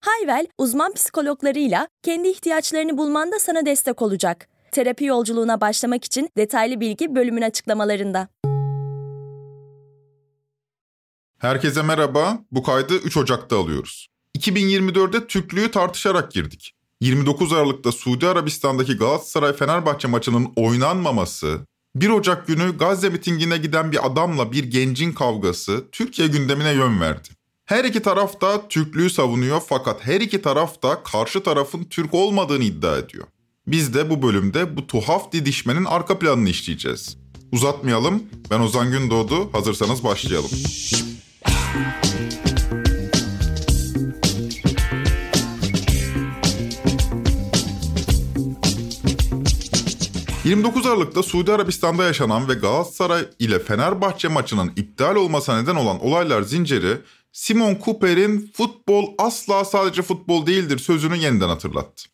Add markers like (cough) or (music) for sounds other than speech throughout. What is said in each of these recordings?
Hayvel, uzman psikologlarıyla kendi ihtiyaçlarını bulmanda sana destek olacak. Terapi yolculuğuna başlamak için detaylı bilgi bölümün açıklamalarında. Herkese merhaba. Bu kaydı 3 Ocak'ta alıyoruz. 2024'de Türklüğü tartışarak girdik. 29 Aralık'ta Suudi Arabistan'daki Galatasaray-Fenerbahçe maçının oynanmaması, 1 Ocak günü Gazze mitingine giden bir adamla bir gencin kavgası Türkiye gündemine yön verdi. Her iki taraf da Türklüğü savunuyor fakat her iki taraf da karşı tarafın Türk olmadığını iddia ediyor. Biz de bu bölümde bu tuhaf didişmenin arka planını işleyeceğiz. Uzatmayalım. Ben Ozan Gündoğdu. Hazırsanız başlayalım. 29 Aralık'ta Suudi Arabistan'da yaşanan ve Galatasaray ile Fenerbahçe maçının iptal olmasına neden olan olaylar zinciri Simon Cooper'in futbol asla sadece futbol değildir sözünü yeniden hatırlattı.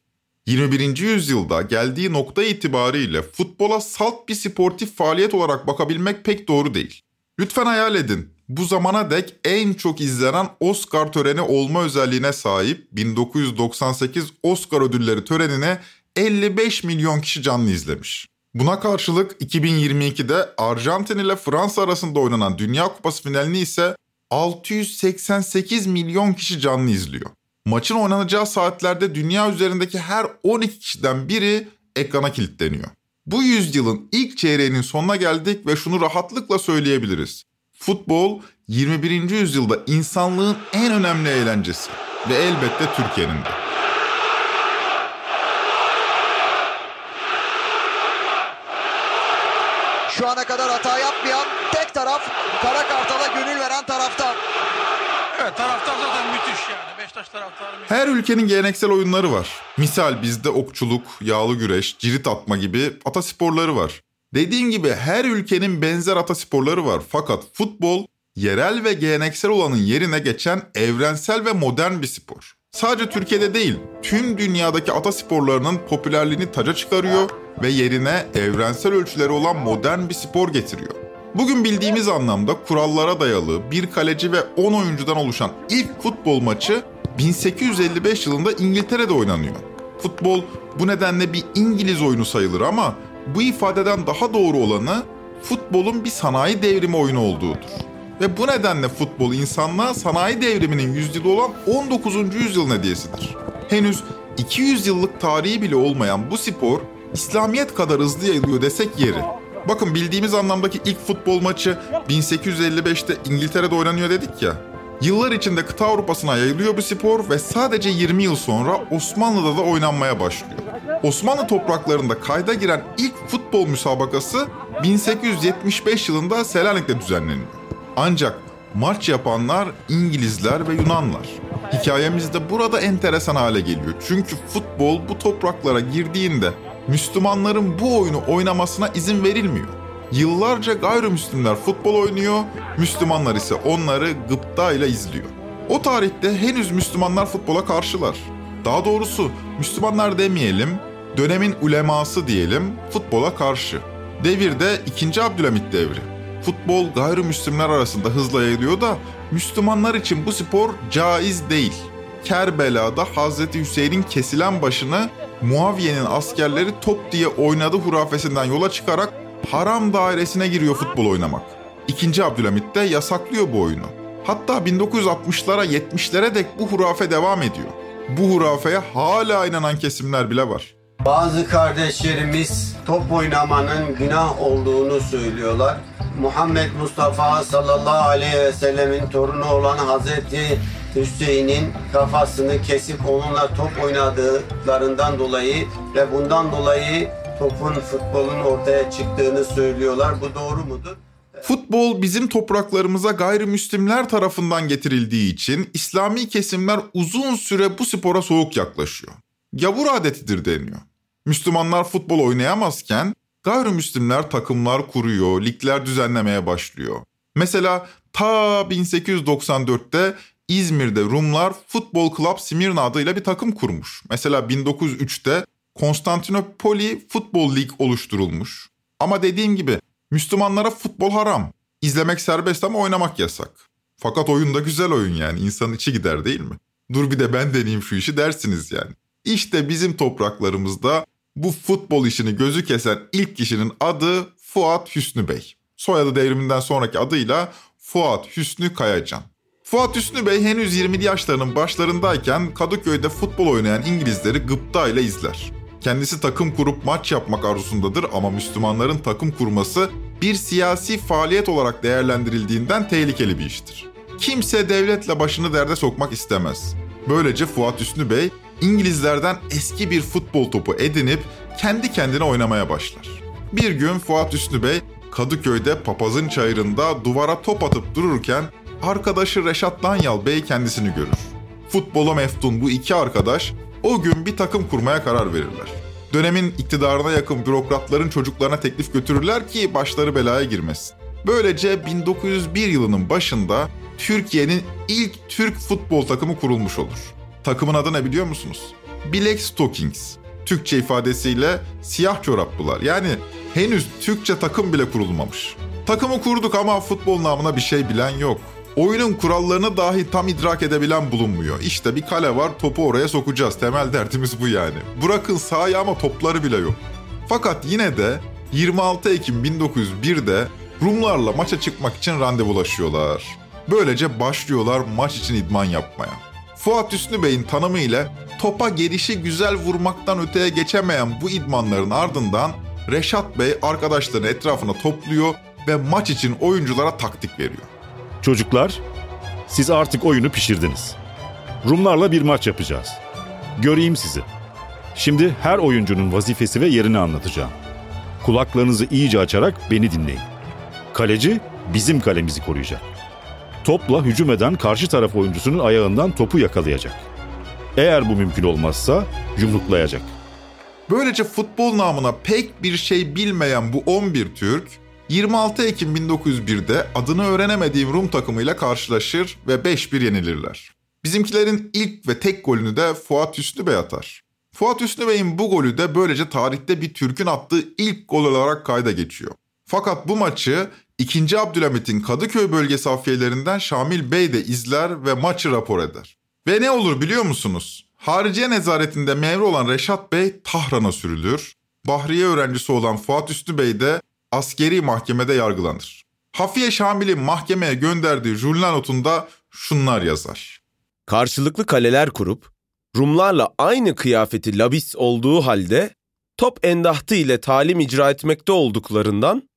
21. yüzyılda geldiği nokta itibariyle futbola salt bir sportif faaliyet olarak bakabilmek pek doğru değil. Lütfen hayal edin. Bu zamana dek en çok izlenen Oscar töreni olma özelliğine sahip 1998 Oscar ödülleri törenine 55 milyon kişi canlı izlemiş. Buna karşılık 2022'de Arjantin ile Fransa arasında oynanan Dünya Kupası finalini ise 688 milyon kişi canlı izliyor. Maçın oynanacağı saatlerde dünya üzerindeki her 12 kişiden biri ekrana kilitleniyor. Bu yüzyılın ilk çeyreğinin sonuna geldik ve şunu rahatlıkla söyleyebiliriz. Futbol 21. yüzyılda insanlığın en önemli eğlencesi ve elbette Türkiye'nin de. Şu ana kadar hata yapmayan tek taraf Kara Kartal'a gönül veren taraftar. Evet taraftar zaten müthiş yani. Beşiktaş taraftarı müthiş. Her ülkenin geleneksel oyunları var. Misal bizde okçuluk, yağlı güreş, cirit atma gibi atasporları var. Dediğim gibi her ülkenin benzer atasporları var. Fakat futbol yerel ve geleneksel olanın yerine geçen evrensel ve modern bir spor. Sadece Türkiye'de değil, tüm dünyadaki atasporlarının popülerliğini taca çıkarıyor ve yerine evrensel ölçüleri olan modern bir spor getiriyor. Bugün bildiğimiz anlamda kurallara dayalı bir kaleci ve 10 oyuncudan oluşan ilk futbol maçı 1855 yılında İngiltere'de oynanıyor. Futbol bu nedenle bir İngiliz oyunu sayılır ama bu ifadeden daha doğru olanı futbolun bir sanayi devrimi oyunu olduğudur. Ve bu nedenle futbol insanlığa sanayi devriminin yüzyılı olan 19. yüzyılın hediyesidir. Henüz 200 yıllık tarihi bile olmayan bu spor İslamiyet kadar hızlı yayılıyor desek yeri. Bakın bildiğimiz anlamdaki ilk futbol maçı 1855'te İngiltere'de oynanıyor dedik ya. Yıllar içinde kıta Avrupa'sına yayılıyor bu spor ve sadece 20 yıl sonra Osmanlı'da da oynanmaya başlıyor. Osmanlı topraklarında kayda giren ilk futbol müsabakası 1875 yılında Selanik'te düzenleniyor. Ancak maç yapanlar İngilizler ve Yunanlar. Hikayemiz de burada enteresan hale geliyor. Çünkü futbol bu topraklara girdiğinde Müslümanların bu oyunu oynamasına izin verilmiyor. Yıllarca gayrimüslimler futbol oynuyor, Müslümanlar ise onları gıpta ile izliyor. O tarihte henüz Müslümanlar futbola karşılar. Daha doğrusu Müslümanlar demeyelim, dönemin uleması diyelim futbola karşı. Devirde 2. Abdülhamit devri. Futbol gayrimüslimler arasında hızla yayılıyor da Müslümanlar için bu spor caiz değil. Kerbela'da Hazreti Hüseyin'in kesilen başını Muaviye'nin askerleri top diye oynadı hurafesinden yola çıkarak haram dairesine giriyor futbol oynamak. İkinci Abdülhamit de yasaklıyor bu oyunu. Hatta 1960'lara 70'lere dek bu hurafe devam ediyor. Bu hurafeye hala inanan kesimler bile var. Bazı kardeşlerimiz top oynamanın günah olduğunu söylüyorlar. Muhammed Mustafa sallallahu aleyhi ve sellemin torunu olan Hazreti Hüseyin'in kafasını kesip onunla top oynadıklarından dolayı ve bundan dolayı topun futbolun ortaya çıktığını söylüyorlar. Bu doğru mudur? Futbol bizim topraklarımıza gayrimüslimler tarafından getirildiği için İslami kesimler uzun süre bu spora soğuk yaklaşıyor. Gavur adetidir deniyor. Müslümanlar futbol oynayamazken gayrimüslimler takımlar kuruyor, ligler düzenlemeye başlıyor. Mesela ta 1894'te İzmir'de Rumlar Futbol Club Simirna adıyla bir takım kurmuş. Mesela 1903'te Konstantinopoli Futbol Lig oluşturulmuş. Ama dediğim gibi Müslümanlara futbol haram. İzlemek serbest ama oynamak yasak. Fakat oyun da güzel oyun yani insanın içi gider değil mi? Dur bir de ben deneyeyim şu işi dersiniz yani. İşte bizim topraklarımızda bu futbol işini gözü kesen ilk kişinin adı Fuat Hüsnü Bey. Soyadı devriminden sonraki adıyla Fuat Hüsnü Kayacan. Fuat Hüsnü Bey henüz 20'li yaşlarının başlarındayken Kadıköy'de futbol oynayan İngilizleri gıpta ile izler. Kendisi takım kurup maç yapmak arzusundadır ama Müslümanların takım kurması bir siyasi faaliyet olarak değerlendirildiğinden tehlikeli bir iştir. Kimse devletle başını derde sokmak istemez. Böylece Fuat Hüsnü Bey İngilizlerden eski bir futbol topu edinip kendi kendine oynamaya başlar. Bir gün Fuat Hüsnü Bey Kadıköy'de papazın çayırında duvara top atıp dururken arkadaşı Reşat Danyal Bey kendisini görür. Futbola meftun bu iki arkadaş o gün bir takım kurmaya karar verirler. Dönemin iktidarına yakın bürokratların çocuklarına teklif götürürler ki başları belaya girmesin. Böylece 1901 yılının başında Türkiye'nin ilk Türk futbol takımı kurulmuş olur. Takımın adı ne biliyor musunuz? Black Stockings. Türkçe ifadesiyle siyah çoraplılar. Yani henüz Türkçe takım bile kurulmamış. Takımı kurduk ama futbol namına bir şey bilen yok. Oyunun kurallarını dahi tam idrak edebilen bulunmuyor. İşte bir kale var topu oraya sokacağız. Temel derdimiz bu yani. Bırakın sahayı ama topları bile yok. Fakat yine de 26 Ekim 1901'de Rumlarla maça çıkmak için randevulaşıyorlar. Böylece başlıyorlar maç için idman yapmaya. Fuat Hüsnü Bey'in tanımı ile topa gelişi güzel vurmaktan öteye geçemeyen bu idmanların ardından Reşat Bey arkadaşlarını etrafına topluyor ve maç için oyunculara taktik veriyor. Çocuklar, siz artık oyunu pişirdiniz. Rumlarla bir maç yapacağız. Göreyim sizi. Şimdi her oyuncunun vazifesi ve yerini anlatacağım. Kulaklarınızı iyice açarak beni dinleyin. Kaleci bizim kalemizi koruyacak. Topla hücum eden karşı taraf oyuncusunun ayağından topu yakalayacak. Eğer bu mümkün olmazsa yumruklayacak. Böylece futbol namına pek bir şey bilmeyen bu 11 Türk 26 Ekim 1901'de adını öğrenemediğim Rum takımıyla karşılaşır ve 5-1 yenilirler. Bizimkilerin ilk ve tek golünü de Fuat Hüsnü Bey atar. Fuat Hüsnü Bey'in bu golü de böylece tarihte bir Türk'ün attığı ilk gol olarak kayda geçiyor. Fakat bu maçı 2. Abdülhamit'in Kadıköy bölgesi afiyelerinden Şamil Bey de izler ve maçı rapor eder. Ve ne olur biliyor musunuz? Hariciye nezaretinde memur olan Reşat Bey Tahran'a sürülür. Bahriye öğrencisi olan Fuat Üstü Bey de askeri mahkemede yargılanır. Hafiye Şamil'i mahkemeye gönderdiği jurnal notunda şunlar yazar. Karşılıklı kaleler kurup Rumlarla aynı kıyafeti labis olduğu halde top endahtı ile talim icra etmekte olduklarından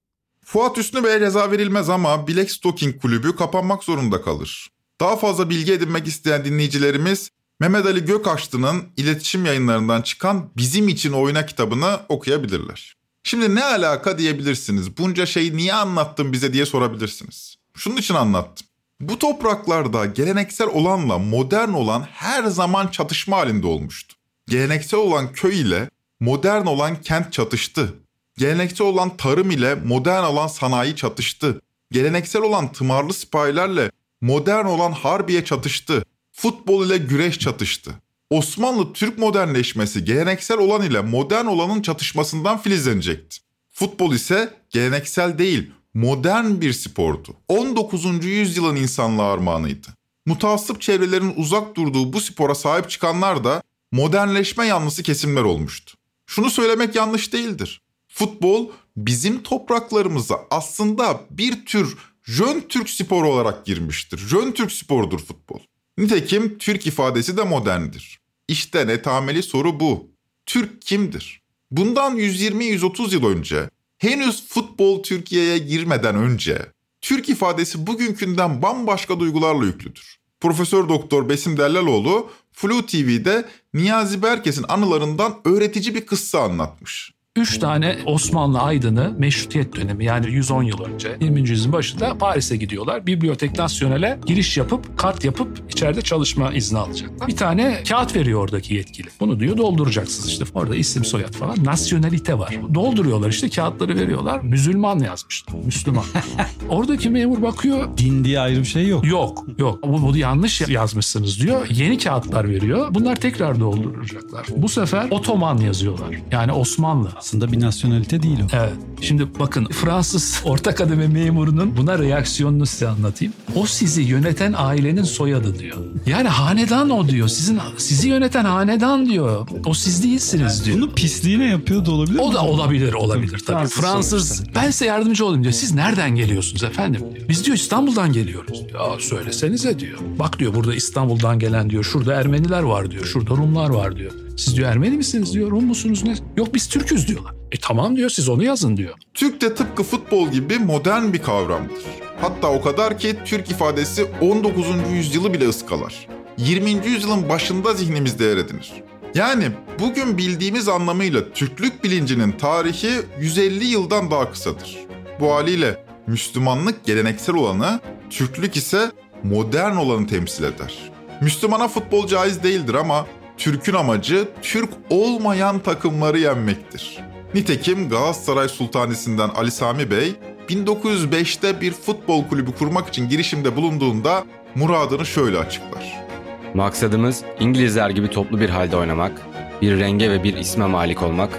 Fuat Üstü Bey'e ceza verilmez ama Black Stocking kulübü kapanmak zorunda kalır. Daha fazla bilgi edinmek isteyen dinleyicilerimiz Mehmet Ali Gökaçlı'nın iletişim yayınlarından çıkan Bizim İçin Oyna kitabını okuyabilirler. Şimdi ne alaka diyebilirsiniz. Bunca şeyi niye anlattın bize diye sorabilirsiniz. Şunun için anlattım. Bu topraklarda geleneksel olanla modern olan her zaman çatışma halinde olmuştu. Geleneksel olan köy ile modern olan kent çatıştı. Geleneksel olan tarım ile modern olan sanayi çatıştı. Geleneksel olan tımarlı sipahilerle modern olan harbiye çatıştı. Futbol ile güreş çatıştı. Osmanlı Türk modernleşmesi geleneksel olan ile modern olanın çatışmasından filizlenecekti. Futbol ise geleneksel değil, modern bir spordu. 19. yüzyılın insanlığı armağanıydı. Mutassıp çevrelerin uzak durduğu bu spora sahip çıkanlar da modernleşme yanlısı kesimler olmuştu. Şunu söylemek yanlış değildir. Futbol bizim topraklarımıza aslında bir tür Jön Türk sporu olarak girmiştir. Jön Türk spordur futbol. Nitekim Türk ifadesi de moderndir. İşte netameli soru bu. Türk kimdir? Bundan 120-130 yıl önce, henüz futbol Türkiye'ye girmeden önce, Türk ifadesi bugünkünden bambaşka duygularla yüklüdür. Profesör Doktor Besim Dellaloğlu Flu TV'de Niyazi Berkes'in anılarından öğretici bir kıssa anlatmış. Üç tane Osmanlı aydını meşrutiyet dönemi yani 110 yıl önce 20. yüzyılın başında Paris'e gidiyorlar. Bibliotek Nasyonel'e giriş yapıp kart yapıp içeride çalışma izni alacaklar. Bir tane kağıt veriyor oradaki yetkili. Bunu diyor dolduracaksınız işte. Orada isim soyad falan. Nasyonalite var. Dolduruyorlar işte kağıtları veriyorlar. Müslüman yazmışlar. Müslüman. (laughs) Oradaki memur bakıyor. Din diye ayrı bir şey yok. Yok yok. Bu, bu yanlış yazmışsınız diyor. Yeni kağıtlar veriyor. Bunlar tekrar dolduracaklar. Bu sefer Otoman yazıyorlar. Yani Osmanlı. Aslında bir nasyonalite değil o. Evet. Şimdi bakın Fransız orta kademe memurunun buna reaksiyonunu size anlatayım. O sizi yöneten ailenin soyadı diyor. Yani hanedan o diyor. Sizin sizi yöneten hanedan diyor. O siz değilsiniz diyor. Bunu pisliğine yapıyor da olabilir O mi? da olabilir, olabilir tabii. Fransız Fransız, sonuçta. ben size yardımcı olayım diyor. Siz nereden geliyorsunuz efendim diyor. Biz diyor İstanbul'dan geliyoruz. Ya söylesenize diyor. Bak diyor burada İstanbul'dan gelen diyor. Şurada Ermeniler var diyor. Şurada Rumlar var diyor. Siz diyor Ermeni misiniz diyor. Rum musunuz ne? Yok biz Türk'üz diyorlar. E tamam diyor siz onu yazın diyor. Türk de tıpkı futbol gibi modern bir kavramdır. Hatta o kadar ki Türk ifadesi 19. yüzyılı bile ıskalar. 20. yüzyılın başında zihnimizde yer edinir. Yani bugün bildiğimiz anlamıyla Türklük bilincinin tarihi 150 yıldan daha kısadır. Bu haliyle Müslümanlık geleneksel olanı, Türklük ise modern olanı temsil eder. Müslümana futbol caiz değildir ama Türk'ün amacı Türk olmayan takımları yenmektir. Nitekim Galatasaray Sultanisi'nden Ali Sami Bey 1905'te bir futbol kulübü kurmak için girişimde bulunduğunda muradını şöyle açıklar. Maksadımız İngilizler gibi toplu bir halde oynamak, bir renge ve bir isme malik olmak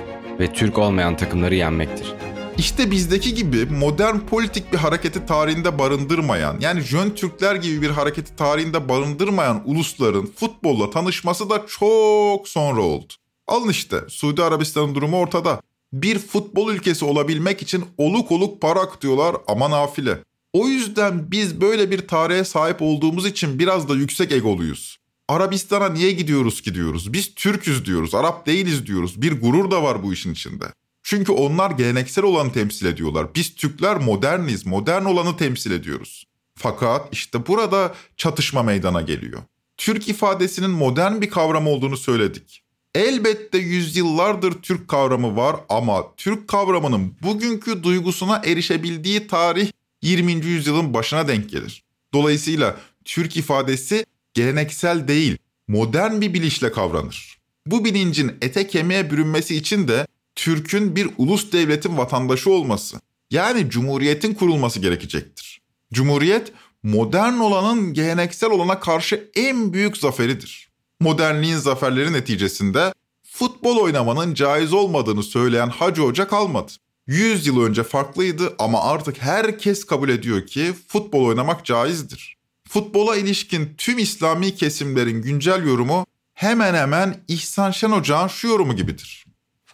ve Türk olmayan takımları yenmektir. İşte bizdeki gibi modern politik bir hareketi tarihinde barındırmayan, yani Jön Türkler gibi bir hareketi tarihinde barındırmayan ulusların futbolla tanışması da çok sonra oldu. Alın işte Suudi Arabistan'ın durumu ortada. Bir futbol ülkesi olabilmek için oluk oluk para akıtıyorlar ama nafile. O yüzden biz böyle bir tarihe sahip olduğumuz için biraz da yüksek egoluyuz. Arabistan'a niye gidiyoruz ki diyoruz. Biz Türk'üz diyoruz, Arap değiliz diyoruz. Bir gurur da var bu işin içinde. Çünkü onlar geleneksel olanı temsil ediyorlar. Biz Türkler moderniz, modern olanı temsil ediyoruz. Fakat işte burada çatışma meydana geliyor. Türk ifadesinin modern bir kavram olduğunu söyledik. Elbette yüzyıllardır Türk kavramı var ama Türk kavramının bugünkü duygusuna erişebildiği tarih 20. yüzyılın başına denk gelir. Dolayısıyla Türk ifadesi geleneksel değil, modern bir bilinçle kavranır. Bu bilincin ete kemiğe bürünmesi için de Türk'ün bir ulus devletin vatandaşı olması, yani cumhuriyetin kurulması gerekecektir. Cumhuriyet, modern olanın geleneksel olana karşı en büyük zaferidir. Modernliğin zaferleri neticesinde futbol oynamanın caiz olmadığını söyleyen Hacı Hoca kalmadı. 100 yıl önce farklıydı ama artık herkes kabul ediyor ki futbol oynamak caizdir. Futbola ilişkin tüm İslami kesimlerin güncel yorumu hemen hemen İhsan Şen Hoca'nın şu yorumu gibidir.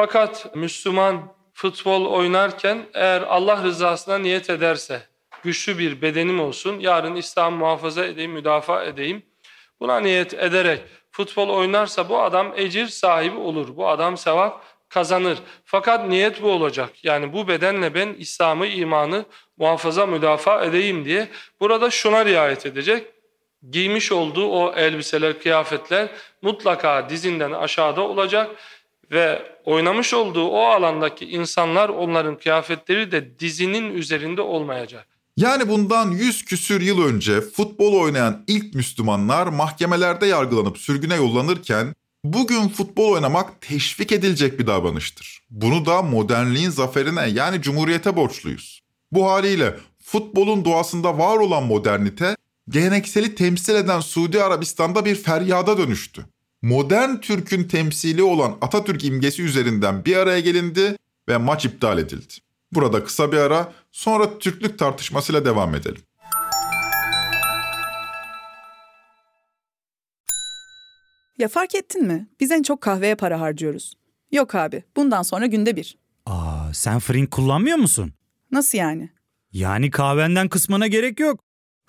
Fakat Müslüman futbol oynarken eğer Allah rızasına niyet ederse güçlü bir bedenim olsun, yarın İslam muhafaza edeyim, müdafaa edeyim. Buna niyet ederek futbol oynarsa bu adam ecir sahibi olur. Bu adam sevap kazanır. Fakat niyet bu olacak. Yani bu bedenle ben İslam'ı, imanı muhafaza, müdafaa edeyim diye. Burada şuna riayet edecek. Giymiş olduğu o elbiseler, kıyafetler mutlaka dizinden aşağıda olacak ve oynamış olduğu o alandaki insanlar onların kıyafetleri de dizinin üzerinde olmayacak. Yani bundan 100 küsür yıl önce futbol oynayan ilk Müslümanlar mahkemelerde yargılanıp sürgüne yollanırken bugün futbol oynamak teşvik edilecek bir davranıştır. Bunu da modernliğin zaferine yani cumhuriyete borçluyuz. Bu haliyle futbolun doğasında var olan modernite gelenekseli temsil eden Suudi Arabistan'da bir feryada dönüştü. Modern Türk'ün temsili olan Atatürk imgesi üzerinden bir araya gelindi ve maç iptal edildi. Burada kısa bir ara, sonra Türklük tartışmasıyla devam edelim. Ya fark ettin mi? Biz en çok kahveye para harcıyoruz. Yok abi, bundan sonra günde bir. Aa, sen Frink kullanmıyor musun? Nasıl yani? Yani kahvenden kısmına gerek yok.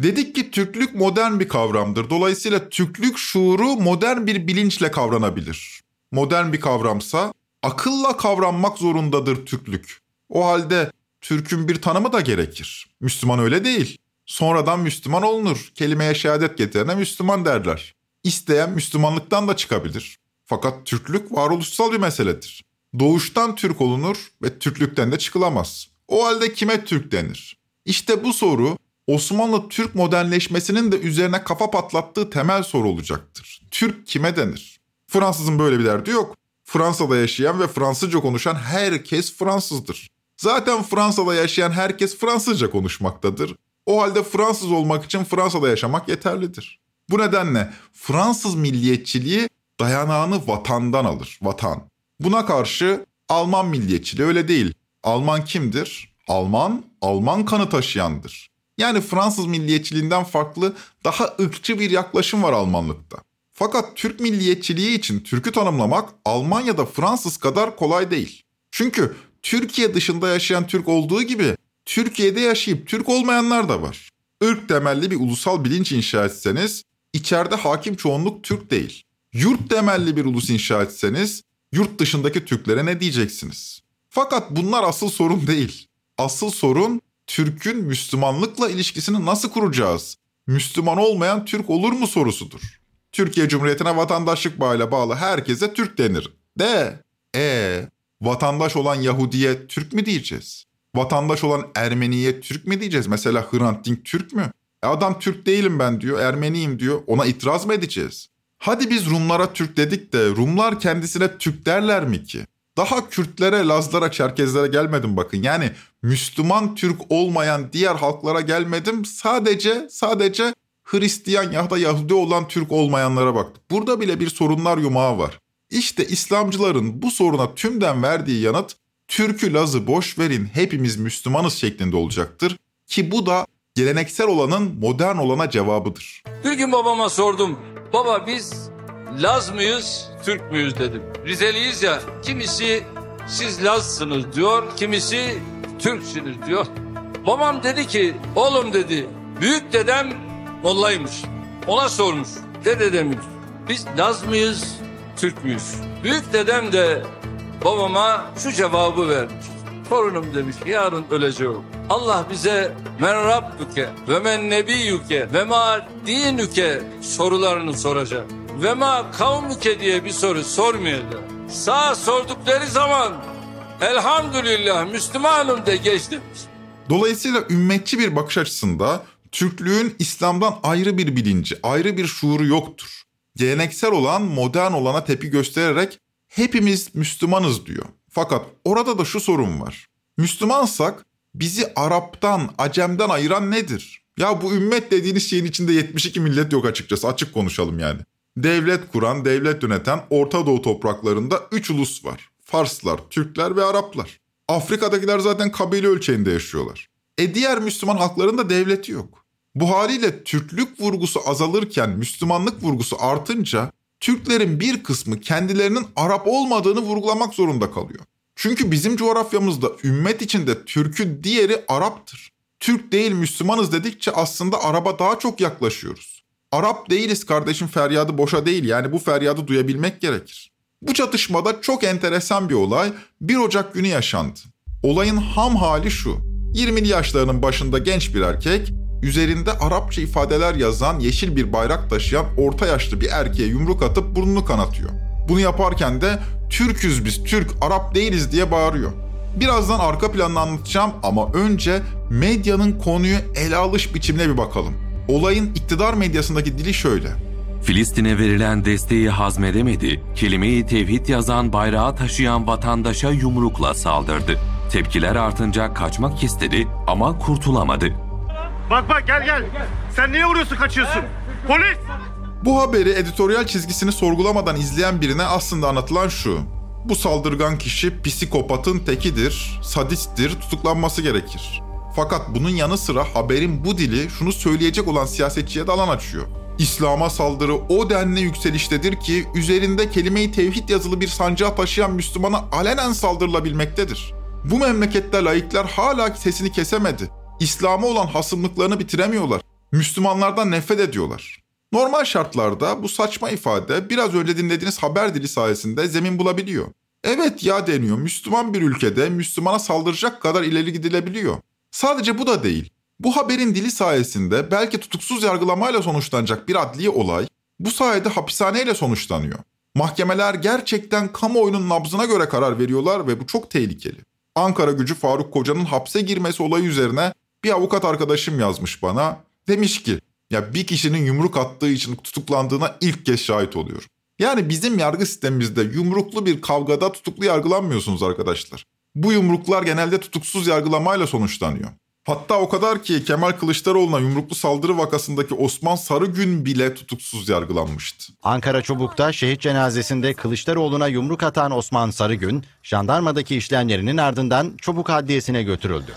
Dedik ki Türklük modern bir kavramdır. Dolayısıyla Türklük şuuru modern bir bilinçle kavranabilir. Modern bir kavramsa akılla kavranmak zorundadır Türklük. O halde Türk'ün bir tanımı da gerekir. Müslüman öyle değil. Sonradan Müslüman olunur. Kelimeye şehadet getirene Müslüman derler. İsteyen Müslümanlıktan da çıkabilir. Fakat Türklük varoluşsal bir meseledir. Doğuştan Türk olunur ve Türklükten de çıkılamaz. O halde kime Türk denir? İşte bu soru Osmanlı Türk modernleşmesinin de üzerine kafa patlattığı temel soru olacaktır. Türk kime denir? Fransızın böyle bir derdi yok. Fransa'da yaşayan ve Fransızca konuşan herkes Fransızdır. Zaten Fransa'da yaşayan herkes Fransızca konuşmaktadır. O halde Fransız olmak için Fransa'da yaşamak yeterlidir. Bu nedenle Fransız milliyetçiliği dayanağını vatandan alır, vatan. Buna karşı Alman milliyetçiliği öyle değil. Alman kimdir? Alman, Alman kanı taşıyandır. Yani Fransız milliyetçiliğinden farklı daha ırkçı bir yaklaşım var Almanlıkta. Fakat Türk milliyetçiliği için Türk'ü tanımlamak Almanya'da Fransız kadar kolay değil. Çünkü Türkiye dışında yaşayan Türk olduğu gibi Türkiye'de yaşayıp Türk olmayanlar da var. Irk temelli bir ulusal bilinç inşa etseniz içeride hakim çoğunluk Türk değil. Yurt temelli bir ulus inşa etseniz yurt dışındaki Türklere ne diyeceksiniz? Fakat bunlar asıl sorun değil. Asıl sorun Türk'ün Müslümanlıkla ilişkisini nasıl kuracağız? Müslüman olmayan Türk olur mu sorusudur. Türkiye Cumhuriyeti'ne vatandaşlık bağıyla bağlı herkese Türk denir. De, e vatandaş olan Yahudiye Türk mü diyeceğiz? Vatandaş olan Ermeniye Türk mü diyeceğiz? Mesela Hrant Dink Türk mü? E adam Türk değilim ben diyor, Ermeniyim diyor. Ona itiraz mı edeceğiz? Hadi biz Rumlara Türk dedik de Rumlar kendisine Türk derler mi ki? Daha Kürtlere, Lazlara, Çerkezlere gelmedim bakın. Yani Müslüman Türk olmayan diğer halklara gelmedim. Sadece sadece Hristiyan ya da Yahudi olan Türk olmayanlara baktım. Burada bile bir sorunlar yumağı var. İşte İslamcıların bu soruna tümden verdiği yanıt Türk'ü Laz'ı boş verin hepimiz Müslümanız şeklinde olacaktır. Ki bu da geleneksel olanın modern olana cevabıdır. Bir gün babama sordum. Baba biz Laz mıyız, Türk müyüz dedim. Rizeliyiz ya. Kimisi siz Lazsınız diyor, kimisi Türksünüz diyor. Babam dedi ki, oğlum dedi, büyük dedem mollaymış. Ona sormuş, dede demiş, biz Laz mıyız, Türk müyüz? Büyük dedem de babama şu cevabı vermiş. Torunum demiş yarın öleceğim. Allah bize men rabbuke ve men nebiyyuke ve ma dinüke sorularını soracak. Ve ma kavmuke diye bir soru sormayacak. Sağ sordukları zaman elhamdülillah Müslümanım de geç. Dolayısıyla ümmetçi bir bakış açısında Türklüğün İslam'dan ayrı bir bilinci, ayrı bir şuuru yoktur. Geleneksel olan modern olana tepi göstererek hepimiz Müslümanız diyor. Fakat orada da şu sorun var. Müslümansak bizi Arap'tan, Acem'den ayıran nedir? Ya bu ümmet dediğiniz şeyin içinde 72 millet yok açıkçası. Açık konuşalım yani. Devlet kuran, devlet yöneten Orta Doğu topraklarında 3 ulus var. Farslar, Türkler ve Araplar. Afrika'dakiler zaten kabile ölçeğinde yaşıyorlar. E diğer Müslüman halkların da devleti yok. Bu haliyle Türklük vurgusu azalırken Müslümanlık vurgusu artınca Türklerin bir kısmı kendilerinin Arap olmadığını vurgulamak zorunda kalıyor. Çünkü bizim coğrafyamızda ümmet içinde Türk'ün diğeri Arap'tır. Türk değil Müslümanız dedikçe aslında Arap'a daha çok yaklaşıyoruz. Arap değiliz kardeşim feryadı boşa değil yani bu feryadı duyabilmek gerekir. Bu çatışmada çok enteresan bir olay 1 Ocak günü yaşandı. Olayın ham hali şu. 20'li yaşlarının başında genç bir erkek, üzerinde Arapça ifadeler yazan yeşil bir bayrak taşıyan orta yaşlı bir erkeğe yumruk atıp burnunu kanatıyor. Bunu yaparken de Türküz biz, Türk, Arap değiliz diye bağırıyor. Birazdan arka planını anlatacağım ama önce medyanın konuyu ele alış biçimine bir bakalım. Olayın iktidar medyasındaki dili şöyle. Filistin'e verilen desteği hazmedemedi, kelimeyi tevhid yazan bayrağı taşıyan vatandaşa yumrukla saldırdı. Tepkiler artınca kaçmak istedi ama kurtulamadı. Bak bak gel gel. Sen niye vuruyorsun kaçıyorsun? Polis! Bu haberi editoryal çizgisini sorgulamadan izleyen birine aslında anlatılan şu. Bu saldırgan kişi psikopatın tekidir, sadisttir, tutuklanması gerekir. Fakat bunun yanı sıra haberin bu dili şunu söyleyecek olan siyasetçiye de alan açıyor. İslam'a saldırı o denli yükseliştedir ki üzerinde kelime-i tevhid yazılı bir sancağı taşıyan Müslümana alenen saldırılabilmektedir. Bu memlekette laikler hala sesini kesemedi. İslam'a olan hasımlıklarını bitiremiyorlar. Müslümanlardan nefret ediyorlar. Normal şartlarda bu saçma ifade biraz önce dinlediğiniz haber dili sayesinde zemin bulabiliyor. Evet ya deniyor Müslüman bir ülkede Müslümana saldıracak kadar ileri gidilebiliyor. Sadece bu da değil. Bu haberin dili sayesinde belki tutuksuz yargılamayla sonuçlanacak bir adli olay bu sayede hapishaneyle sonuçlanıyor. Mahkemeler gerçekten kamuoyunun nabzına göre karar veriyorlar ve bu çok tehlikeli. Ankara gücü Faruk Koca'nın hapse girmesi olayı üzerine bir avukat arkadaşım yazmış bana. Demiş ki ya bir kişinin yumruk attığı için tutuklandığına ilk kez şahit oluyorum. Yani bizim yargı sistemimizde yumruklu bir kavgada tutuklu yargılanmıyorsunuz arkadaşlar. Bu yumruklar genelde tutuksuz yargılamayla sonuçlanıyor. Hatta o kadar ki Kemal Kılıçdaroğlu'na yumruklu saldırı vakasındaki Osman Sarıgün bile tutuksuz yargılanmıştı. Ankara Çubuk'ta şehit cenazesinde Kılıçdaroğlu'na yumruk atan Osman Sarıgün, jandarmadaki işlemlerinin ardından Çubuk Adliyesi'ne götürüldü.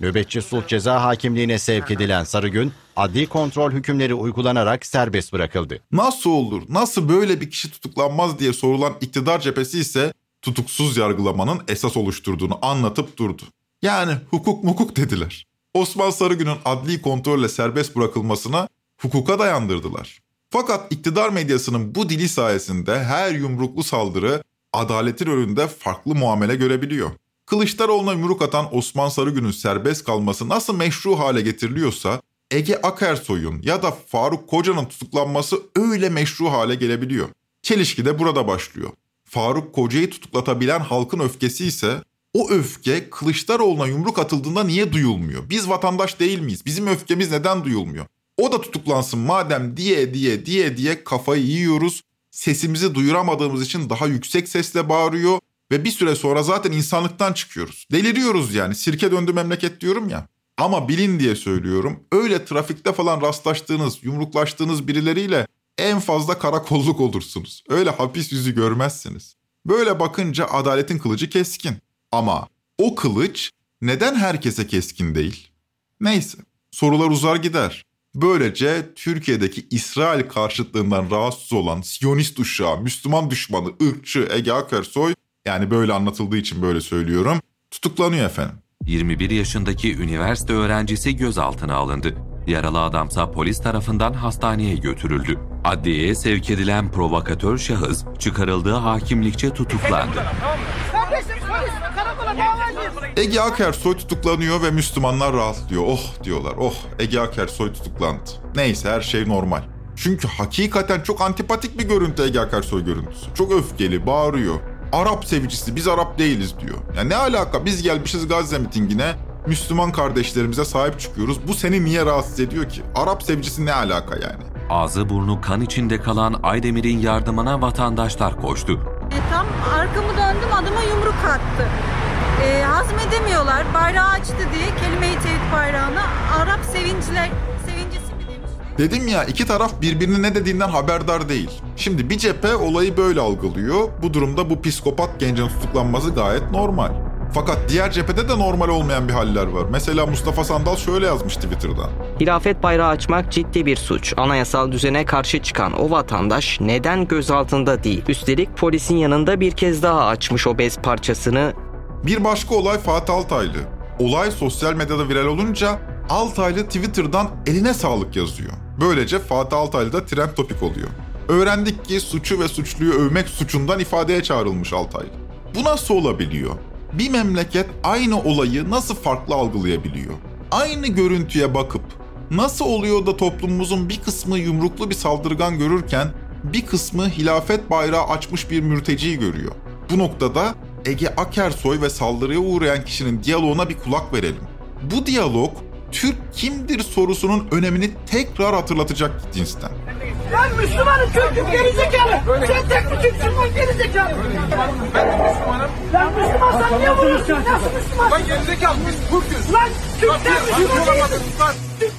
Nöbetçi sulh ceza hakimliğine sevk edilen Sarıgün, adli kontrol hükümleri uygulanarak serbest bırakıldı. Nasıl olur, nasıl böyle bir kişi tutuklanmaz diye sorulan iktidar cephesi ise tutuksuz yargılamanın esas oluşturduğunu anlatıp durdu. Yani hukuk mukuk dediler. Osman Sarıgün'ün adli kontrolle serbest bırakılmasına hukuka dayandırdılar. Fakat iktidar medyasının bu dili sayesinde her yumruklu saldırı adaletin önünde farklı muamele görebiliyor. Kılıçdaroğlu'na yumruk atan Osman Sarıgün'ün serbest kalması nasıl meşru hale getiriliyorsa Ege Akersoy'un ya da Faruk Koca'nın tutuklanması öyle meşru hale gelebiliyor. Çelişki de burada başlıyor. Faruk Koca'yı tutuklatabilen halkın öfkesi ise o öfke Kılıçdaroğlu'na yumruk atıldığında niye duyulmuyor? Biz vatandaş değil miyiz? Bizim öfkemiz neden duyulmuyor? O da tutuklansın madem diye diye diye diye kafayı yiyoruz. Sesimizi duyuramadığımız için daha yüksek sesle bağırıyor ve bir süre sonra zaten insanlıktan çıkıyoruz. Deliriyoruz yani. Sirke döndü memleket diyorum ya. Ama bilin diye söylüyorum. Öyle trafikte falan rastlaştığınız, yumruklaştığınız birileriyle en fazla karakolluk olursunuz. Öyle hapis yüzü görmezsiniz. Böyle bakınca adaletin kılıcı keskin. Ama o kılıç neden herkese keskin değil? Neyse, sorular uzar gider. Böylece Türkiye'deki İsrail karşıtlığından rahatsız olan Siyonist uşağı, Müslüman düşmanı, ırkçı Ege Akersoy, yani böyle anlatıldığı için böyle söylüyorum, tutuklanıyor efendim. 21 yaşındaki üniversite öğrencisi gözaltına alındı. Yaralı adamsa polis tarafından hastaneye götürüldü. Adliyeye sevk edilen provokatör şahıs çıkarıldığı hakimlikçe tutuklandı. Ege Akersoy tutuklanıyor ve Müslümanlar rahatlıyor. Oh diyorlar. Oh Ege Akersoy tutuklandı. Neyse her şey normal. Çünkü hakikaten çok antipatik bir görüntü Ege Akersoy görüntüsü. Çok öfkeli, bağırıyor. Arap sevicisi, biz Arap değiliz diyor. Ya ne alaka biz gelmişiz Gazze mitingine, Müslüman kardeşlerimize sahip çıkıyoruz. Bu seni niye rahatsız ediyor ki? Arap sevicisi ne alaka yani? Ağzı burnu kan içinde kalan Aydemir'in yardımına vatandaşlar koştu. E, tam arkamı döndüm adama yumruk attı. E, hazmedemiyorlar. Bayrağı açtı diye kelime-i tevhid bayrağına Arap sevinciler sevincisi mi demiş? Dedim ya iki taraf birbirinin ne dediğinden haberdar değil. Şimdi bir cephe olayı böyle algılıyor. Bu durumda bu psikopat gencin tutuklanması gayet normal. Fakat diğer cephede de normal olmayan bir haller var. Mesela Mustafa Sandal şöyle yazmış Twitter'da. Hilafet bayrağı açmak ciddi bir suç. Anayasal düzene karşı çıkan o vatandaş neden gözaltında değil? Üstelik polisin yanında bir kez daha açmış o bez parçasını. Bir başka olay Fatih Altaylı. Olay sosyal medyada viral olunca Altaylı Twitter'dan eline sağlık yazıyor. Böylece Fatih Altaylı da trend topik oluyor. Öğrendik ki suçu ve suçluyu övmek suçundan ifadeye çağrılmış Altaylı. Bu nasıl olabiliyor? Bir memleket aynı olayı nasıl farklı algılayabiliyor? Aynı görüntüye bakıp nasıl oluyor da toplumumuzun bir kısmı yumruklu bir saldırgan görürken bir kısmı hilafet bayrağı açmış bir mürteciyi görüyor. Bu noktada Ege Akersoy ve saldırıya uğrayan kişinin diyaloğuna bir kulak verelim. Bu diyalog Türk kimdir sorusunun önemini tekrar hatırlatacak cinsten. Ben Müslümanım Türk'üm gerizekalı. Sen tek mi Türksün lan gerizekalı? Ben de Müslümanım. Lan Müslümansan niye vuruyorsun? Nasıl Müslüman? Lan gerizekalı Türk'üz. Lan Türkler Müslüman değil.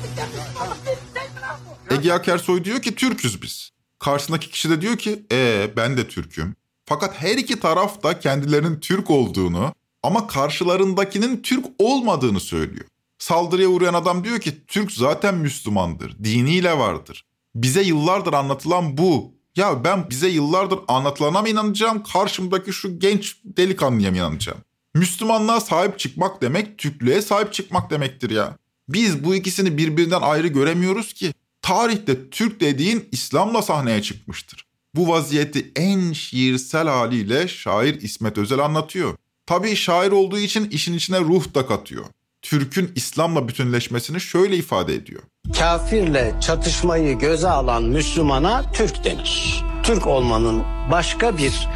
Türk Ege Akersoy diyor ki Türküz biz. Karşısındaki kişi de diyor ki ee ben de Türk'üm. Fakat her iki taraf da kendilerinin Türk olduğunu ama karşılarındakinin Türk olmadığını söylüyor. Saldırıya uğrayan adam diyor ki Türk zaten Müslümandır, diniyle vardır. Bize yıllardır anlatılan bu. Ya ben bize yıllardır anlatılana mı inanacağım, karşımdaki şu genç delikanlıya mı inanacağım? Müslümanlığa sahip çıkmak demek Türklüğe sahip çıkmak demektir ya. Biz bu ikisini birbirinden ayrı göremiyoruz ki. Tarihte Türk dediğin İslam'la sahneye çıkmıştır. Bu vaziyeti en şiirsel haliyle şair İsmet Özel anlatıyor. Tabii şair olduğu için işin içine ruh da katıyor. Türk'ün İslam'la bütünleşmesini şöyle ifade ediyor. Kafirle çatışmayı göze alan Müslümana Türk denir. Türk olmanın başka bir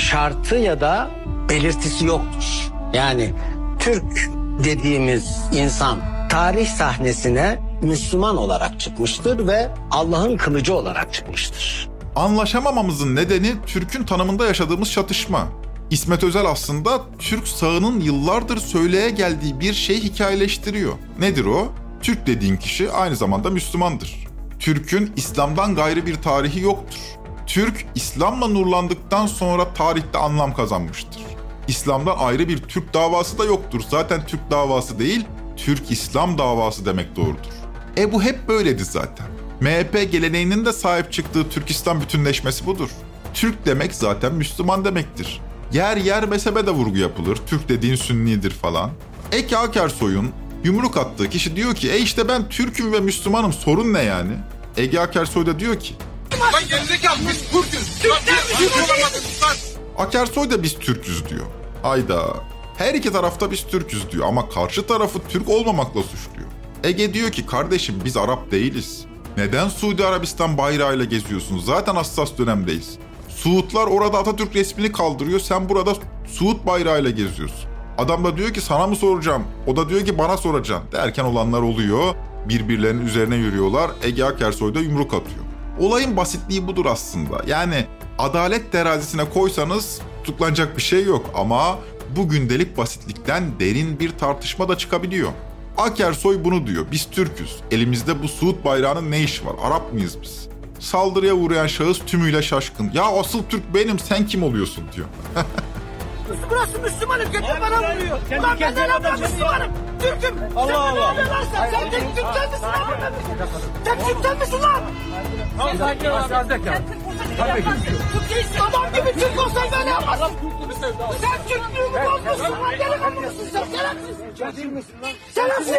şartı ya da belirtisi yoktur. Yani Türk dediğimiz insan tarih sahnesine Müslüman olarak çıkmıştır ve Allah'ın kılıcı olarak çıkmıştır. Anlaşamamamızın nedeni Türk'ün tanımında yaşadığımız çatışma. İsmet Özel aslında Türk sağının yıllardır söyleye geldiği bir şey hikayeleştiriyor. Nedir o? Türk dediğin kişi aynı zamanda Müslümandır. Türk'ün İslam'dan gayrı bir tarihi yoktur. Türk, İslam'la nurlandıktan sonra tarihte anlam kazanmıştır. İslam'dan ayrı bir Türk davası da yoktur. Zaten Türk davası değil, Türk-İslam davası demek doğrudur. E bu hep böyledi zaten. MHP geleneğinin de sahip çıktığı Türk-İslam bütünleşmesi budur. Türk demek zaten Müslüman demektir. Yer yer mezhebe de vurgu yapılır. Türk dediğin sünnidir falan. Eke Akersoy'un yumruk attığı kişi diyor ki e işte ben Türk'üm ve Müslümanım sorun ne yani? Ege Akersoy da diyor ki Lan gerizekalı biz Türk'üz. Akersoy da biz Türk'üz diyor. Ayda. Her iki tarafta biz Türk'üz diyor ama karşı tarafı Türk olmamakla suçluyor. Ege diyor ki kardeşim biz Arap değiliz. Neden Suudi Arabistan bayrağıyla geziyorsunuz? Zaten hassas dönemdeyiz. Suudlar orada Atatürk resmini kaldırıyor. Sen burada Suud bayrağıyla geziyorsun. Adam da diyor ki sana mı soracağım? O da diyor ki bana soracaksın. Derken olanlar oluyor. Birbirlerinin üzerine yürüyorlar. Ege Akersoy da yumruk atıyor. Olayın basitliği budur aslında. Yani adalet terazisine koysanız tutuklanacak bir şey yok ama bu gündelik basitlikten derin bir tartışma da çıkabiliyor. Akersoy bunu diyor. Biz Türk'üz. Elimizde bu Suud bayrağının ne işi var? Arap mıyız biz? Saldırıya uğrayan şahıs tümüyle şaşkın. Ya asıl Türk benim sen kim oluyorsun diyor. Burası Müslümanım. Getir bana vuruyor. Ulan ben de lan Müslümanım. Türk'üm. Allah sen Allah. ne lan sen? Sen tek Türk'ten misin lan? Tek Türk'ten misin lan? Türk değilsin. Adam gibi Türk olsan böyle yapmazsın. Sen Türklüğümü bozmuşsun lan. Delikanlı mısın sen? Şerefsiz. Şerefsiz.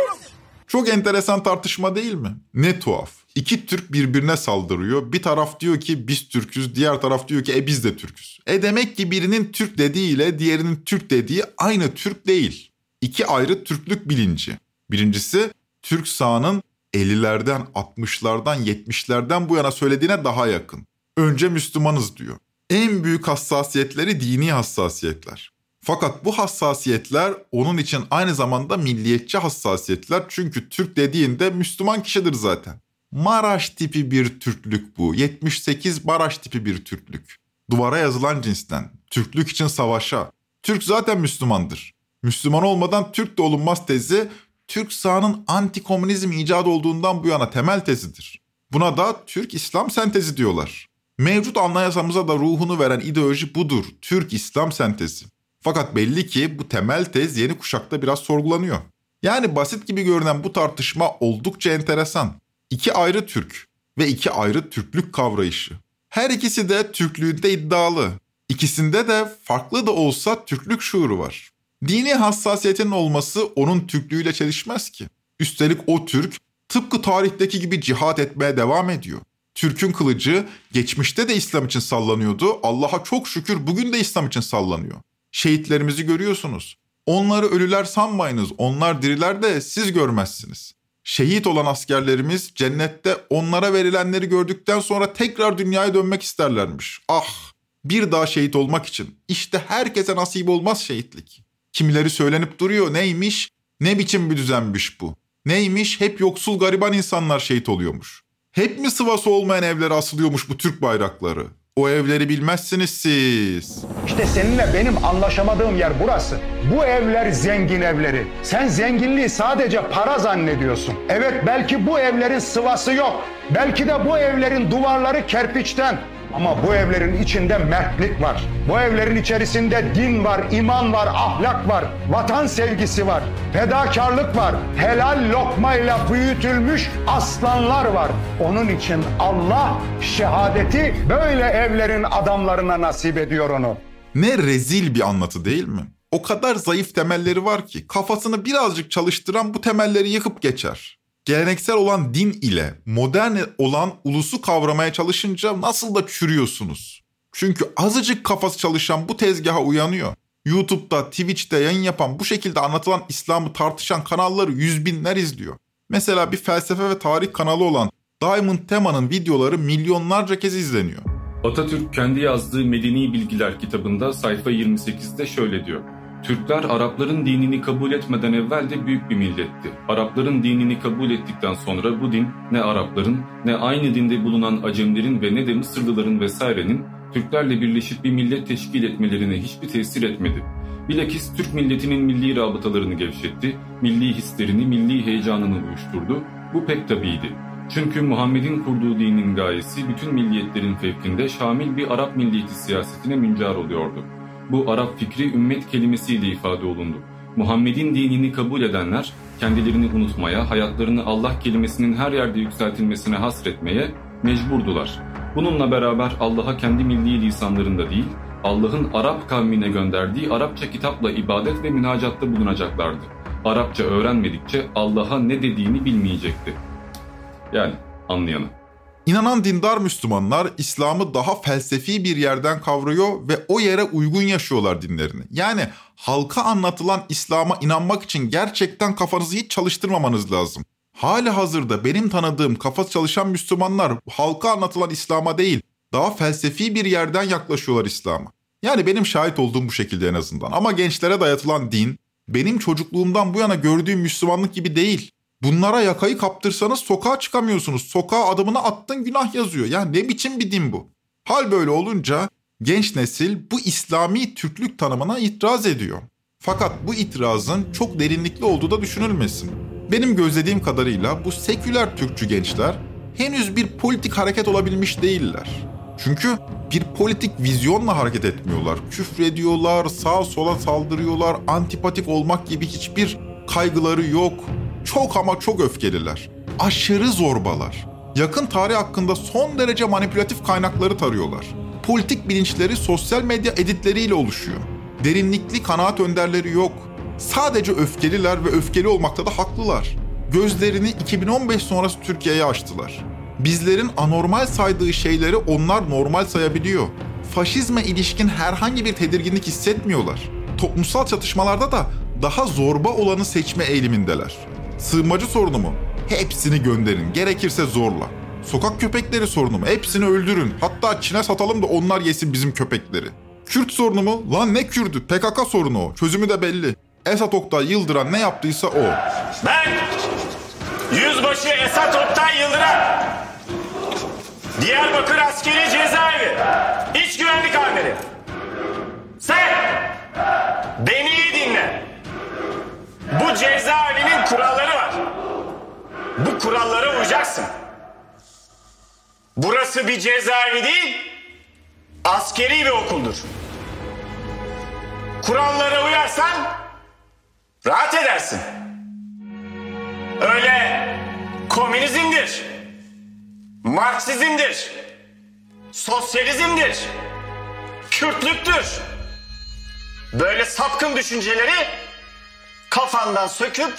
Çok enteresan tartışma değil mi? Ne tuhaf. İki Türk birbirine saldırıyor. Bir taraf diyor ki biz Türk'üz, diğer taraf diyor ki e biz de Türk'üz. E demek ki birinin Türk dediği ile diğerinin Türk dediği aynı Türk değil. İki ayrı Türklük bilinci. Birincisi Türk sağının 50'lerden, 60'lardan, 70'lerden bu yana söylediğine daha yakın. Önce Müslümanız diyor. En büyük hassasiyetleri dini hassasiyetler. Fakat bu hassasiyetler onun için aynı zamanda milliyetçi hassasiyetler. Çünkü Türk dediğinde Müslüman kişidir zaten. Maraş tipi bir Türklük bu. 78 Maraş tipi bir Türklük. Duvara yazılan cinsten. Türklük için savaşa. Türk zaten Müslümandır. Müslüman olmadan Türk de olunmaz tezi Türk sağının anti-komünizm icadı olduğundan bu yana temel tezidir. Buna da Türk-İslam sentezi diyorlar. Mevcut anayasamıza da ruhunu veren ideoloji budur. Türk-İslam sentezi. Fakat belli ki bu temel tez yeni kuşakta biraz sorgulanıyor. Yani basit gibi görünen bu tartışma oldukça enteresan. İki ayrı Türk ve iki ayrı Türklük kavrayışı. Her ikisi de Türklüğünde iddialı. İkisinde de farklı da olsa Türklük şuuru var. Dini hassasiyetinin olması onun Türklüğüyle çelişmez ki. Üstelik o Türk tıpkı tarihteki gibi cihat etmeye devam ediyor. Türk'ün kılıcı geçmişte de İslam için sallanıyordu. Allah'a çok şükür bugün de İslam için sallanıyor. Şehitlerimizi görüyorsunuz. Onları ölüler sanmayınız. Onlar diriler de siz görmezsiniz. Şehit olan askerlerimiz cennette onlara verilenleri gördükten sonra tekrar dünyaya dönmek isterlermiş. Ah! Bir daha şehit olmak için. İşte herkese nasip olmaz şehitlik. Kimileri söylenip duruyor neymiş? Ne biçim bir düzenmiş bu? Neymiş? Hep yoksul gariban insanlar şehit oluyormuş. Hep mi sıvası olmayan evlere asılıyormuş bu Türk bayrakları? O evleri bilmezsiniz siz. İşte seninle benim anlaşamadığım yer burası. Bu evler zengin evleri. Sen zenginliği sadece para zannediyorsun. Evet belki bu evlerin sıvası yok. Belki de bu evlerin duvarları kerpiçten. Ama bu evlerin içinde mertlik var. Bu evlerin içerisinde din var, iman var, ahlak var, vatan sevgisi var, fedakarlık var. Helal lokmayla büyütülmüş aslanlar var. Onun için Allah şehadeti böyle evlerin adamlarına nasip ediyor onu. Ne rezil bir anlatı değil mi? O kadar zayıf temelleri var ki kafasını birazcık çalıştıran bu temelleri yıkıp geçer geleneksel olan din ile modern olan ulusu kavramaya çalışınca nasıl da çürüyorsunuz. Çünkü azıcık kafası çalışan bu tezgaha uyanıyor. YouTube'da, Twitch'te yayın yapan bu şekilde anlatılan İslam'ı tartışan kanalları yüz binler izliyor. Mesela bir felsefe ve tarih kanalı olan Diamond Tema'nın videoları milyonlarca kez izleniyor. Atatürk kendi yazdığı Medeni Bilgiler kitabında sayfa 28'de şöyle diyor. Türkler Arapların dinini kabul etmeden evvel de büyük bir milletti. Arapların dinini kabul ettikten sonra bu din ne Arapların ne aynı dinde bulunan Acemlerin ve ne de Mısırlıların vesairenin Türklerle birleşip bir millet teşkil etmelerine hiçbir tesir etmedi. Bilakis Türk milletinin milli rabıtalarını gevşetti, milli hislerini, milli heyecanını uyuşturdu. Bu pek tabiydi. Çünkü Muhammed'in kurduğu dinin gayesi bütün milliyetlerin fevkinde şamil bir Arap milliyeti siyasetine müncar oluyordu bu Arap fikri ümmet kelimesiyle ifade olundu. Muhammed'in dinini kabul edenler kendilerini unutmaya, hayatlarını Allah kelimesinin her yerde yükseltilmesine hasretmeye mecburdular. Bununla beraber Allah'a kendi milli lisanlarında değil, Allah'ın Arap kavmine gönderdiği Arapça kitapla ibadet ve münacatta bulunacaklardı. Arapça öğrenmedikçe Allah'a ne dediğini bilmeyecekti. Yani anlayanı. İnanan dindar Müslümanlar İslam'ı daha felsefi bir yerden kavruyor ve o yere uygun yaşıyorlar dinlerini. Yani halka anlatılan İslam'a inanmak için gerçekten kafanızı hiç çalıştırmamanız lazım. Hali hazırda benim tanıdığım kafası çalışan Müslümanlar halka anlatılan İslam'a değil, daha felsefi bir yerden yaklaşıyorlar İslam'a. Yani benim şahit olduğum bu şekilde en azından. Ama gençlere dayatılan din, benim çocukluğumdan bu yana gördüğüm Müslümanlık gibi değil. Bunlara yakayı kaptırsanız sokağa çıkamıyorsunuz. Sokağa adımını attın günah yazıyor. Yani ne biçim bir din bu? Hal böyle olunca genç nesil bu İslami Türklük tanımına itiraz ediyor. Fakat bu itirazın çok derinlikli olduğu da düşünülmesin. Benim gözlediğim kadarıyla bu seküler Türkçü gençler henüz bir politik hareket olabilmiş değiller. Çünkü bir politik vizyonla hareket etmiyorlar. Küfrediyorlar, sağa sola saldırıyorlar, antipatik olmak gibi hiçbir kaygıları yok. Çok ama çok öfkeliler. Aşırı zorbalar. Yakın tarih hakkında son derece manipülatif kaynakları tarıyorlar. Politik bilinçleri sosyal medya editleriyle oluşuyor. Derinlikli kanaat önderleri yok. Sadece öfkeliler ve öfkeli olmakta da haklılar. Gözlerini 2015 sonrası Türkiye'ye açtılar. Bizlerin anormal saydığı şeyleri onlar normal sayabiliyor. Faşizme ilişkin herhangi bir tedirginlik hissetmiyorlar. Toplumsal çatışmalarda da daha zorba olanı seçme eğilimindeler. Sığınmacı sorunu mu? Hepsini gönderin. Gerekirse zorla. Sokak köpekleri sorunu mu? Hepsini öldürün. Hatta Çin'e satalım da onlar yesin bizim köpekleri. Kürt sorunu mu? Lan ne Kürdü? PKK sorunu o. Çözümü de belli. Esat Oktay Yıldıran ne yaptıysa o. Ben Yüzbaşı Esat Oktay Yıldıran Diyarbakır Askeri Cezaevi İç Güvenlik Amiri Sen Beni iyi dinle bu cezaevinin kuralları var. Bu kurallara uyacaksın. Burası bir cezaevi değil, askeri bir okuldur. Kurallara uyarsan rahat edersin. Öyle komünizmdir, Marksizmdir, sosyalizmdir, Kürtlüktür. Böyle sapkın düşünceleri kafandan söküp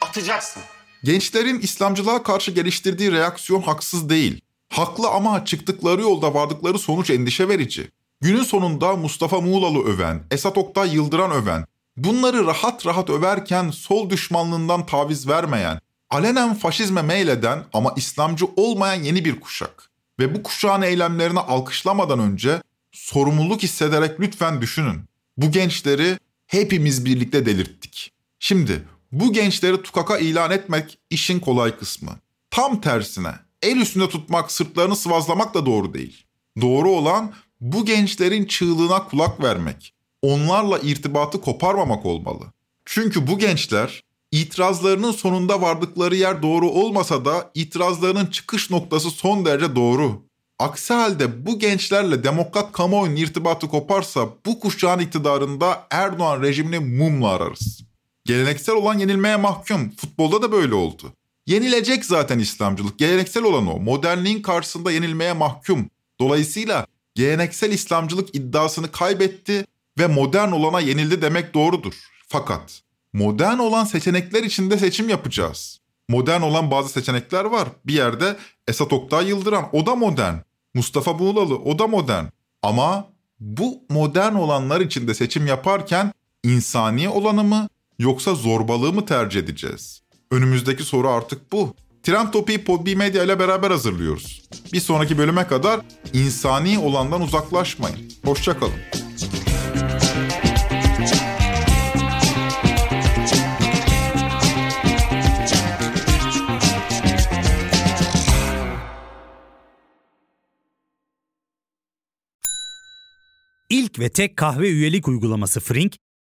atacaksın. Gençlerin İslamcılığa karşı geliştirdiği reaksiyon haksız değil. Haklı ama çıktıkları yolda vardıkları sonuç endişe verici. Günün sonunda Mustafa Muğlalı öven, Esat Oktay Yıldıran öven, bunları rahat rahat överken sol düşmanlığından taviz vermeyen, alenen faşizme meyleden ama İslamcı olmayan yeni bir kuşak. Ve bu kuşağın eylemlerini alkışlamadan önce sorumluluk hissederek lütfen düşünün. Bu gençleri hepimiz birlikte delirttik. Şimdi bu gençleri tukaka ilan etmek işin kolay kısmı. Tam tersine el üstünde tutmak, sırtlarını sıvazlamak da doğru değil. Doğru olan bu gençlerin çığlığına kulak vermek, onlarla irtibatı koparmamak olmalı. Çünkü bu gençler itirazlarının sonunda vardıkları yer doğru olmasa da itirazlarının çıkış noktası son derece doğru. Aksi halde bu gençlerle demokrat kamuoyunun irtibatı koparsa bu kuşağın iktidarında Erdoğan rejimini mumla ararız. Geleneksel olan yenilmeye mahkum. Futbolda da böyle oldu. Yenilecek zaten İslamcılık. Geleneksel olan o. Modernliğin karşısında yenilmeye mahkum. Dolayısıyla geleneksel İslamcılık iddiasını kaybetti ve modern olana yenildi demek doğrudur. Fakat modern olan seçenekler içinde seçim yapacağız. Modern olan bazı seçenekler var. Bir yerde Esat Oktay Yıldıran o da modern. Mustafa Buğlalı o da modern. Ama bu modern olanlar içinde seçim yaparken insani olanı mı yoksa zorbalığı mı tercih edeceğiz? Önümüzdeki soru artık bu. Trend Topi'yi Podbi Medya ile beraber hazırlıyoruz. Bir sonraki bölüme kadar insani olandan uzaklaşmayın. Hoşçakalın. İlk ve tek kahve üyelik uygulaması Frink,